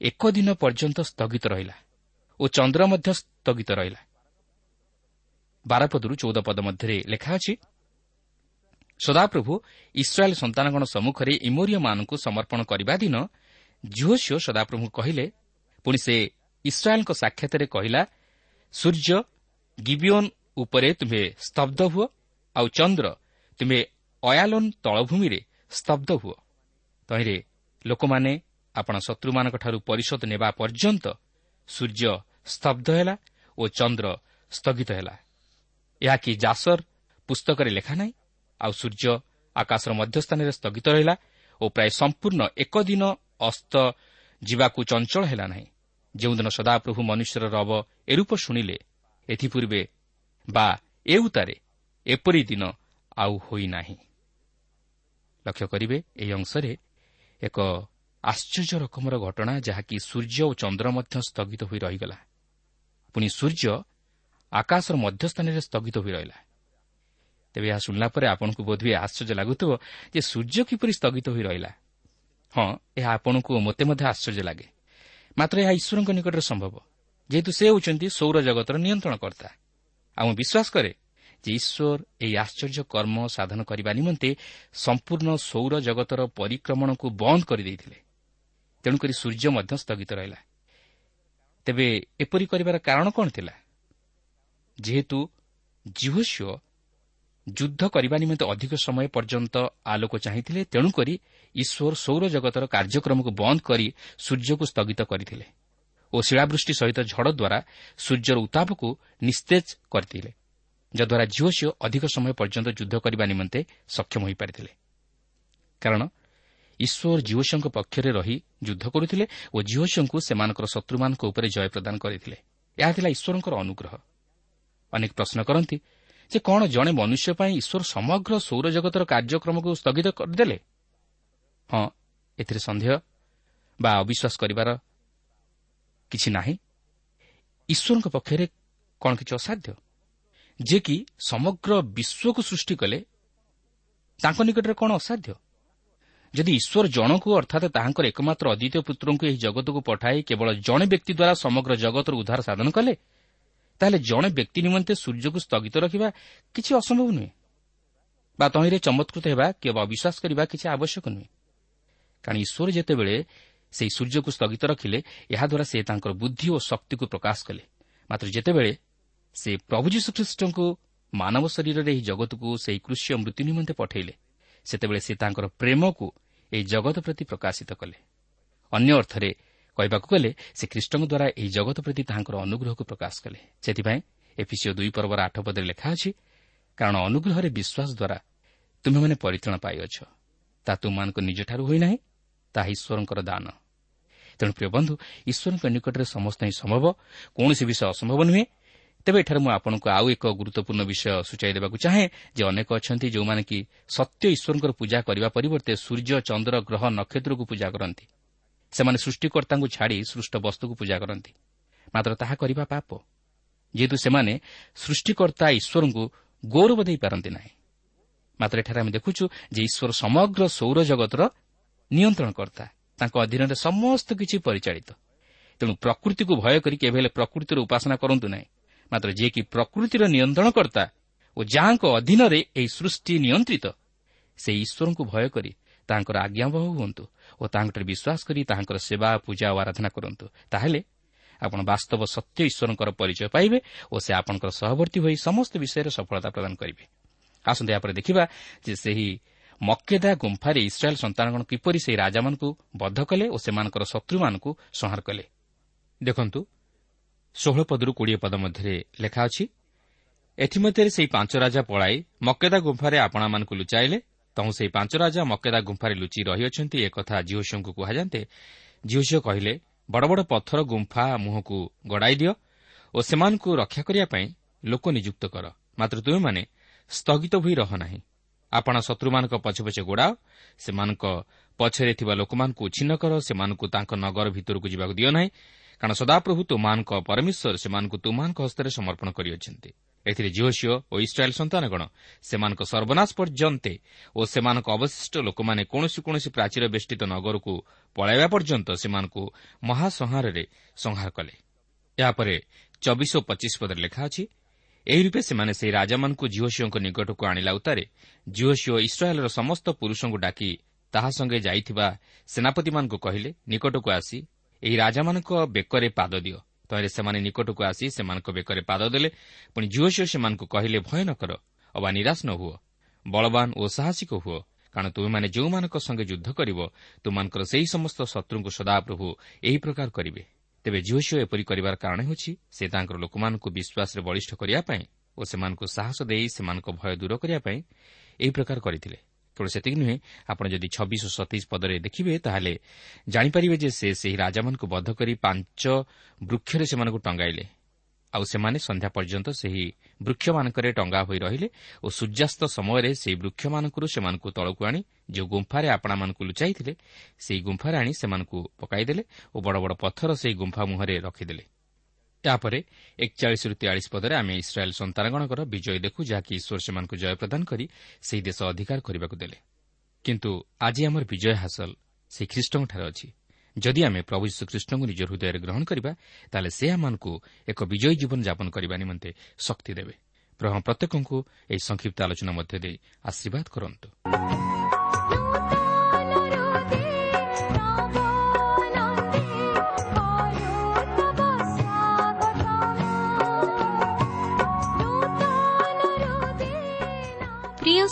ଏକ ଦିନ ପର୍ଯ୍ୟନ୍ତ ସ୍ଥଗିତ ରହିଲା ଓ ଚନ୍ଦ୍ର ମଧ୍ୟ ସ୍ଥଗିତ ରହିଲା। ବାରପଦରୁ ଚଉଦ ପଦ ମଧ୍ୟରେ ଲେଖା ଅଛି ସଦାପ୍ରଭୁ ଇସ୍ରାଏଲ୍ ସନ୍ତାନଗଣ ସମ୍ମୁଖରେ ଇମୋରିୟମାନଙ୍କୁ ସମର୍ପଣ କରିବା ଦିନ ଝିଓସିଓ ସଦାପ୍ରଭୁ କହିଲେ ପୁଣି ସେ ଇସ୍ରାଏଲ୍ଙ୍କ ସାକ୍ଷାତରେ କହିଲା ସୂର୍ଯ୍ୟ ଗିବିଓନ୍ ଉପରେ ତୁମ୍ଭେ ସ୍ତବ୍ଧ ହୁଅ ଆଉ ଚନ୍ଦ୍ର ତୁମେ ଅୟାଲୋନ୍ ତଳଭୂମିରେ ସ୍ତବ୍ଧ ହୁଅ। ତହିଁରେ ଲୋକମାନେ ଆପଣ ଶତ୍ରୁମାନଙ୍କଠାରୁ ପରିଶୋଧ ନେବା ପର୍ଯ୍ୟନ୍ତ ସୂର୍ଯ୍ୟ ସ୍ତବ୍ଧ ହେଲା ଓ ଚନ୍ଦ୍ର ସ୍ଥଗିତ ହେଲା। ଏହା କି ଜାସର ପୁସ୍ତକରେ ଲେଖା ନାହିଁ? ଆଉ ସୂର୍ଯ୍ୟ ଆକାଶର ମଧ୍ୟସ୍ଥାନରେ ସ୍ଥଗିତ ରହିଲା ଓ ପ୍ରାୟ ସମ୍ପୂର୍ଣ୍ଣ ଏକ ଦିନ ଅସ୍ତ ଯିବାକୁ ଚଞ୍ଚଳ ହେଲା ନାହିଁ। ଯେଉଁଦିନ ସଦାପ୍ରଭୁ ମନୁଷ୍ୟର ରବ ଏରୂପ ଶୁଣିଲେ ଏଥିପୂର୍ବେ ବା ଏ ଉତାରେ ଏପରି ଦିନ ଆଉ ହୋଇନାହିଁ। ଲକ୍ଷ୍ୟ କରିବେ ଏହି ଅଂଶରେ ଏକ ଆଶ୍ଚର୍ଯ୍ୟ ରକମର ଘଟଣା ଯାହାକି ସୂର୍ଯ୍ୟ ଓ ଚନ୍ଦ୍ର ମଧ୍ୟ ସ୍ଥଗିତ ହୋଇ ରହିଗଲା। ପୁଣି ସୂର୍ଯ୍ୟ ଆକାଶର ମଧ୍ୟସ୍ଥାନରେ ସ୍ଥଗିତ ହୋଇ ରହିଲା। ତେବେ ଏହା ଶୁଣିଲା ପରେ ଆପଣଙ୍କୁ ବୋଧହୁଏ ଆଶ୍ଚର୍ଯ୍ୟ ଲାଗୁଥିବ ଯେ ସୂର୍ଯ୍ୟ କିପରି ସ୍ଥଗିତ ହୋଇ ରହିଲା। ହଁ ଏହା ଆପଣଙ୍କୁ ମୋତେ ମଧ୍ୟ ଆଶ୍ଚର୍ଯ୍ୟ ଲାଗେ। ମାତ୍ର ଏହା ଈଶ୍ୱରଙ୍କ ନିକଟରେ ସମ୍ଭବ। ଯେହେତୁ ସେ ହେଉଛନ୍ତି ସୌର ଜଗତର ନିୟନ୍ତ୍ରଣକର୍ତ୍ତା। ଆଉ ମୁଁ ବିଶ୍ୱାସ କରେ ଯେ ଈଶ୍ୱର ଏହି ଆଶ୍ଚର୍ଯ୍ୟ କର୍ମ ସାଧନ କରିବା ନିମନ୍ତେ ସମ୍ପୂର୍ଣ୍ଣ ସୌର ଜଗତର ପରିକ୍ରମଣକୁ ବନ୍ଦ କରିଦେଇଥିଲେ। ତେଣୁକରି ସୂର୍ଯ୍ୟ ମଧ୍ୟ ସ୍ଥଗିତ ରହିଲା। ତେବେ ଏପରି କରିବାର କାରଣ କ'ଣ ଥିଲା? ଯେହେତୁ ଜିହୋସିଓ ଯୁଦ୍ଧ କରିବା ନିମନ୍ତେ ଅଧିକ ସମୟ ପର୍ଯ୍ୟନ୍ତ ଆଲୋକ ଚାହିଁଥିଲେ ତେଣୁକରି ଈଶ୍ୱର ସୌର ଜଗତର କାର୍ଯ୍ୟକ୍ରମକୁ ବନ୍ଦ କରି ସୂର୍ଯ୍ୟକୁ ସ୍ଥଗିତ କରିଥିଲେ ଓ ଶିଳାବୃଷ୍ଟି ସହିତ ଝଡ଼ ଦ୍ୱାରା ସୂର୍ଯ୍ୟର ଉତ୍ତାପକୁ ନିସ୍ତେଜ କରିଥିଲେ ଯଦ୍ୱାରା ଝିଅସିଓ ଅଧିକ ସମୟ ପର୍ଯ୍ୟନ୍ତ ଯୁଦ୍ଧ କରିବା ନିମନ୍ତେ ସକ୍ଷମ ହୋଇପାରିଥିଲେ। କାରଣ ଈଶ୍ୱର ଜିଓସିଓଙ୍କ ପକ୍ଷରେ ରହି ଯୁଦ୍ଧ କରୁଥିଲେ ଓ ଜିଓସିଓଙ୍କୁ ସେମାନଙ୍କର ଶତ୍ରୁମାନଙ୍କ ଉପରେ ଜୟ ପ୍ରଦାନ କରିଥିଲେ। ଏହା ଥିଲା ଈଶ୍ୱରଙ୍କର ଅନୁଗ୍ରହ। ଅନେକ ପ୍ରଶ୍ନ କରନ୍ତି ଯେ କ'ଣ ଜଣେ ମନୁଷ୍ୟ ପାଇଁ ଈଶ୍ୱର ସମଗ୍ର ସୌରଜଗତର କାର୍ଯ୍ୟକ୍ରମକୁ ସ୍ଥଗିତ କରିଦେଲେ? ହଁ ଏଥିରେ ସନ୍ଦେହ ବା ଅବିଶ୍ୱାସ କରିବାର କିଛି ନାହିଁ। ଈଶ୍ୱରଙ୍କ ପକ୍ଷରେ କ'ଣ କିଛି ଅସାଧ୍ୟ? ଯେ କି ସମଗ୍ର ବିଶ୍ୱକୁ ସୃଷ୍ଟି କଲେ ତାଙ୍କ ନିକଟରେ କ'ଣ ଅସାଧ୍ୟ? ଯଦି ଈଶ୍ୱର ଜଣକୁ ଅର୍ଥାତ୍ ତାହାଙ୍କର ଏକମାତ୍ର ଅଦ୍ୱିତୀୟ ପୁତ୍ରଙ୍କୁ ଏହି ଜଗତକୁ ପଠାଇ କେବଳ ଜଣେ ବ୍ୟକ୍ତି ଦ୍ୱାରା ସମଗ୍ର ଜଗତର ଉଦ୍ଧାର ସାଧନ କଲେ ତାହେଲେ ଜଣେ ବ୍ୟକ୍ତି ନିମନ୍ତେ ସୂର୍ଯ୍ୟକୁ ସ୍ଥଗିତ ରଖିବା କିଛି ଅସମ୍ଭବ ନୁହେଁ। ବା ତହିଁରେ ଚମତ୍କୃତ ହେବା କିମ୍ବା ଅବିଶ୍ୱାସ କରିବା କିଛି ଆବଶ୍ୟକ ନୁହେଁ। କାରଣ ଈଶ୍ୱର ଯେତେବେଳେ ସେହି ସୂର୍ଯ୍ୟକୁ ସ୍ଥଗିତ ରଖିଲେ ଏହାଦ୍ୱାରା ସେ ତାଙ୍କର ବୁଦ୍ଧି ଓ ଶକ୍ତିକୁ ପ୍ରକାଶ କଲେ। ମାତ୍ର ଯେତେବେଳେ ସେ ପ୍ରଭୁ ଯୀଶୁଖ୍ରୀଷ୍ଟଙ୍କୁ ମାନବ ଶରୀରରେ ଏହି ଜଗତକୁ ସେହି କୃଷ୍ୟ ମୃତ୍ୟୁ ନିମନ୍ତେ ପଠାଇଲେ ସେତେବେଳେ ସେ ତାଙ୍କର ପ୍ରେମକୁ ଏହି ଜଗତ ପ୍ରତି ପ୍ରକାଶିତ କଲେ। ଅନ୍ୟ ଅର୍ଥରେ କହିବାକୁ ଗଲେ ସେ ଖ୍ରୀଷ୍ଟଙ୍କ ଦ୍ୱାରା ଏହି ଜଗତ ପ୍ରତି ତାହାଙ୍କର ଅନୁଗ୍ରହକୁ ପ୍ରକାଶ କଲେ। ସେଥିପାଇଁ ଏଫିସିଓ ଦୁଇ ପର୍ବର ଆଠ ପଦରେ ଲେଖା ଅଛି କାରଣ ଅନୁଗ୍ରହରେ ବିଶ୍ୱାସ ଦ୍ୱାରା ତୁମେମାନେ ପରିତ୍ରାଣ ପାଇଅଛ। ତାହା ତୁମମାନଙ୍କ ନିଜଠାରୁ ହୋଇନାହିଁ ତାହା ଈଶ୍ୱରଙ୍କର ଦାନ। ତେଣୁ ପ୍ରିୟ ବନ୍ଧୁ ଈଶ୍ୱରଙ୍କ ନିକଟରେ ସମସ୍ତ ହିଁ ସମ୍ଭବ କୌଣସି ବିଷୟ ଅସମ୍ଭବ ନୁହେଁ। ତେବେ ଏଠାରେ ମୁଁ ଆପଣଙ୍କୁ ଆଉ ଏକ ଗୁରୁତ୍ୱପୂର୍ଣ୍ଣ ବିଷୟ ସୂଚାଇ ଦେବାକୁ ଚାହେଁ ଯେ ଅନେକ ଅଛନ୍ତି ଯେଉଁମାନେ କି ସତ୍ୟ ଈଶ୍ୱରଙ୍କର ପୂଜା କରିବା ପରିବର୍ତ୍ତେ ସୂର୍ଯ୍ୟ ଚନ୍ଦ୍ର ଗ୍ରହ ନକ୍ଷତ୍ରକୁ ପୂଜା କରନ୍ତି। ସେମାନେ ସୃଷ୍ଟିକର୍ତ୍ତାଙ୍କୁ ଛାଡ଼ି ସୃଷ୍ଟ ବସ୍ତୁକୁ ପୂଜା କରନ୍ତି। ମାତ୍ର ତାହା କରିବା ପାପ। ଯେହେତୁ ସେମାନେ ସୃଷ୍ଟିକର୍ତ୍ତା ଈଶ୍ୱରଙ୍କୁ ଗୌରବ ଦେଇପାରନ୍ତି ନାହିଁ। ମାତ୍ର ଏଠାରେ ଆମେ ଦେଖୁଛୁ ଯେ ଈଶ୍ୱର ସମଗ୍ର ସୌର ଜଗତର ନିୟନ୍ତ୍ରଣକର୍ତ୍ତା। ତାଙ୍କ ଅଧୀନରେ ସମସ୍ତ କିଛି ପରିଚାଳିତ। ତେଣୁ ପ୍ରକୃତିକୁ ଭୟ କରି କେବେ ହେଲେ ପ୍ରକୃତିର ଉପାସନା କରନ୍ତୁ ନାହିଁ। ମାତ୍ର ଯିଏକି ପ୍ରକୃତିର ନିୟନ୍ତ୍ରଣକର୍ତ୍ତା ଓ ଯାହାଙ୍କ ଅଧୀନରେ ଏହି ସୃଷ୍ଟି ନିୟନ୍ତ୍ରିତ ସେ ଈଶ୍ୱରଙ୍କୁ ଭୟ କରି ତାଙ୍କର ଆଜ୍ଞାବହ ହୁଅନ୍ତୁ। ଓ ତାଙ୍କଠାରେ ବିଶ୍ୱାସ କରି ତାହାଙ୍କର ସେବା ପୂଜା ଓ ଆରାଧନା କରନ୍ତୁ। ତାହେଲେ ଆପଣ ବାସ୍ତବ ସତ୍ୟ ଈଶ୍ୱରଙ୍କର ପରିଚୟ ପାଇବେ ଓ ସେ ଆପଣଙ୍କର ସହବର୍ତ୍ତୀ ହୋଇ ସମସ୍ତ ବିଷୟରେ ସଫଳତା ପ୍ରଦାନ କରିବେ। ଆସନ୍ତୁ ଏହାପରେ ଦେଖିବା ଯେ ସେହି ମକ୍କେଦା ଗୁମ୍ଫାରେ ଇସ୍ରାଏଲ୍ ସନ୍ତାନଗଣ କିପରି ସେହି ରାଜାମାନଙ୍କୁ ବଦ୍ଧ କଲେ ଓ ସେମାନଙ୍କର ଶତ୍ରୁମାନଙ୍କୁ ସଂହାର କଲେ। ଦେଖନ୍ତୁ ଷୋହଳ ପଦରୁ କୋଡ଼ିଏ ପଦ ମଧ୍ୟରେ ଲେଖା ଅଛି ଏଥିମଧ୍ୟରେ ସେହି ପାଞ୍ଚ ରାଜା ପଳାଇ ମକ୍କେଦା ଗୁମ୍ଫାରେ ଆପଣାମାନଙ୍କୁ ଲୁଚାଇଲେ ତହୁଁ ସେହି ପାଞ୍ଚ ରାଜା ମକ୍କେଦା ଗୁମ୍ଫାରେ ଲୁଚି ରହିଅଛନ୍ତି। ଏକଥା ଜିଓସିଓଙ୍କୁ କୁହାଯାନ୍ତେ ଜିଓସିଓ କହିଲେ ବଡ଼ ବଡ଼ ପଥର ଗୁମ୍ଫା ମୁହଁକୁ ଗଡ଼ାଇ ଦିଅ ଓ ସେମାନଙ୍କୁ ରକ୍ଷା କରିବା ପାଇଁ ଲୋକ ନିଯୁକ୍ତ କର। ମାତ୍ର ତୁମେମାନେ ସ୍ଥଗିତ ହୋଇ ରହ ନାହିଁ। ଆପଣ ଶତ୍ରୁମାନଙ୍କ ପଛେ ପଛେ ଗୋଡ଼ାଅ ସେମାନଙ୍କ ପଛରେ ଥିବା ଲୋକମାନଙ୍କୁ ଉଚ୍ଛିନ୍ନ କର ସେମାନଙ୍କୁ ତାଙ୍କ ନଗର ଭିତରକୁ ଯିବାକୁ ଦିଅ ନାହିଁ କାରଣ ସଦାପ୍ରଭୁ ତୁମାନଙ୍କ ପରମେଶ୍ୱର ସେମାନଙ୍କୁ ତୁମାନଙ୍କ ହସ୍ତରେ ସମର୍ପଣ କରିଅଛନ୍ତି। ଏଥିରେ ଜିଓସିଓ ଓ ଇସ୍ରାଏଲ୍ ସନ୍ତାନଗଣ ସେମାନଙ୍କ ସର୍ବନାଶ ପର୍ଯ୍ୟନ୍ତେ ଓ ସେମାନଙ୍କ ଅବଶିଷ୍ଟ ଲୋକମାନେ କୌଣସି କୌଣସି ପ୍ରାଚୀର ବେଷ୍ଟିତ ନଗରକୁ ପଳାଇବା ପର୍ଯ୍ୟନ୍ତ ସେମାନଙ୍କୁ ମହାସଂହାରରେ ସଂହାର କଲେ। ଏହାପରେ ଚବିଶ ଓ ପଚିଶ ପଦରେ ଲେଖା ଅଛି ଏହି ରୂପେ ସେମାନେ ସେହି ରାଜାମାନଙ୍କୁ ଜିଓସିଓଙ୍କ ନିକଟକୁ ଆଣିଲା ଉତ୍ତାରେ ଜିଓସିଓ ଇସ୍ରାଏଲ୍ର ସମସ୍ତ ପୁରୁଷଙ୍କୁ ଡାକି ତାହା ସଙ୍ଗେ ଯାଇଥିବା ସେନାପତିମାନଙ୍କୁ କହିଲେ ନିକଟକୁ ଆସି ଏହି ରାଜାମାନଙ୍କ ବେକରେ ପାଦ ଦିଅ। ତହିଁରେ ସେମାନେ ନିକଟକୁ ଆସି ସେମାନଙ୍କ ବେକରେ ପାଦ ଦେଲେ। ପୁଣି ଝିଅସିଓ ସେମାନଙ୍କୁ କହିଲେ ଭୟ ନ କର ଅବା ନିରାଶ ନ ହୁଅ। ବଳବାନ ଓ ସାହସିକ ହୁଅ। କାରଣ ତୁମେମାନେ ଯେଉଁମାନଙ୍କ ସଙ୍ଗେ ଯୁଦ୍ଧ କରିବ ତୁମମାନଙ୍କର ସେହି ସମସ୍ତ ଶତ୍ରୁଙ୍କୁ ସଦାପ୍ରଭୁ ଏହି ପ୍ରକାର କରିବେ। ତେବେ ଝିଅସିଓ ଏପରି କରିବାର କାରଣ ହେଉଛି ସେ ତାଙ୍କର ଲୋକମାନଙ୍କୁ ବିଶ୍ୱାସରେ ବଳିଷ୍ଠ କରିବା ପାଇଁ ଓ ସେମାନଙ୍କୁ ସାହସ ଦେଇ ସେମାନଙ୍କ ଭୟ ଦୂର କରିବା ପାଇଁ ଏହି ପ୍ରକାର କରିଥିଲେ। କେବଳ ସେତିକି ନୁହେଁ ଆପଣ ଯଦି ଛବିଶ ଓ ସତେଇଶ ପଦରେ ଦେଖିବେ ତାହେଲେ ଜାଣିପାରିବେ ଯେ ସେ ସେହି ରାଜାମାନଙ୍କୁ ବଦ୍ଧ କରି ପାଞ୍ଚ ବୃକ୍ଷରେ ସେମାନଙ୍କୁ ଟଙ୍ଗାଇଲେ। ଆଉ ସେମାନେ ସନ୍ଧ୍ୟା ପର୍ଯ୍ୟନ୍ତ ସେହି ବୃକ୍ଷମାନଙ୍କରେ ଟଙ୍ଗା ହୋଇ ରହିଲେ ଓ ସୂର୍ଯ୍ୟାସ୍ତ ସମୟରେ ସେହି ବୃକ୍ଷମାନଙ୍କରୁ ସେମାନଙ୍କୁ ତଳକୁ ଆଣି ଯେଉଁ ଗୁମ୍ଫାରେ ଆପଣାମାନଙ୍କୁ ଲୁଚାଇଥିଲେ ସେହି ଗୁମ୍ଫାରେ ଆଣି ସେମାନଙ୍କୁ ପକାଇଦେଲେ ଓ ବଡ଼ ବଡ଼ ପଥର ସେହି ଗୁମ୍ଫା ମୁହଁରେ ରଖିଦେଲେ। ଏହାପରେ ଏକଚାଳିଶରୁ ତେୟାଳିଶ ପଦରେ ଆମେ ଇସ୍ରାଏଲ୍ ସନ୍ତାନଗଣଙ୍କର ବିଜୟ ଦେଖୁ ଯାହାକି ଈଶ୍ୱର ସେମାନଙ୍କୁ ଜୟ ପ୍ରଦାନ କରି ସେହି ଦେଶ ଅଧିକାର କରିବାକୁ ଦେଲେ। କିନ୍ତୁ ଆଜି ଆମର ବିଜୟ ହାସଲ ସେହି ଖ୍ରୀଷ୍ଟଙ୍କଠାରେ ଅଛି। ଯଦି ଆମେ ପ୍ରଭୁ ଯୀଶୁଖ୍ରୀଷ୍ଟଙ୍କୁ ନିଜ ହୃଦୟରେ ଗ୍ରହଣ କରିବା ତାହେଲେ ସେ ଆମମାନଙ୍କୁ ଏକ ବିଜୟୀ ଜୀବନ ଯାପନ କରିବା ନିମନ୍ତେ ଶକ୍ତି ଦେବେ। ପ୍ରଭୁ ପ୍ରତ୍ୟେକଙ୍କୁ ଏହି ସଂକ୍ଷିପ୍ତ ଆଲୋଚନା ମଧ୍ୟ ଦେଇ ଆଶୀର୍ବାଦ କରନ୍ତୁ।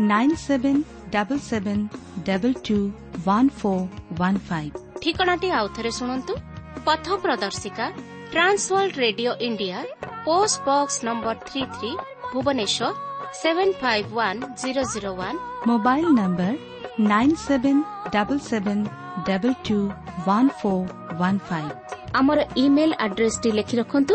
nine seven double seven double two one four one five ঠিকଣାটি আউଥରେ ଶୁଣନ୍ତୁ ପଥ ପ୍ରଦର୍ଶିକା Trans World Radio India post box number three three Bhubaneswar seven five one zero zero one mobile number nine seven double seven double two one four one five ଆମର email ଆଡ୍ରେସଟି ଲେଖି ରଖନ୍ତୁ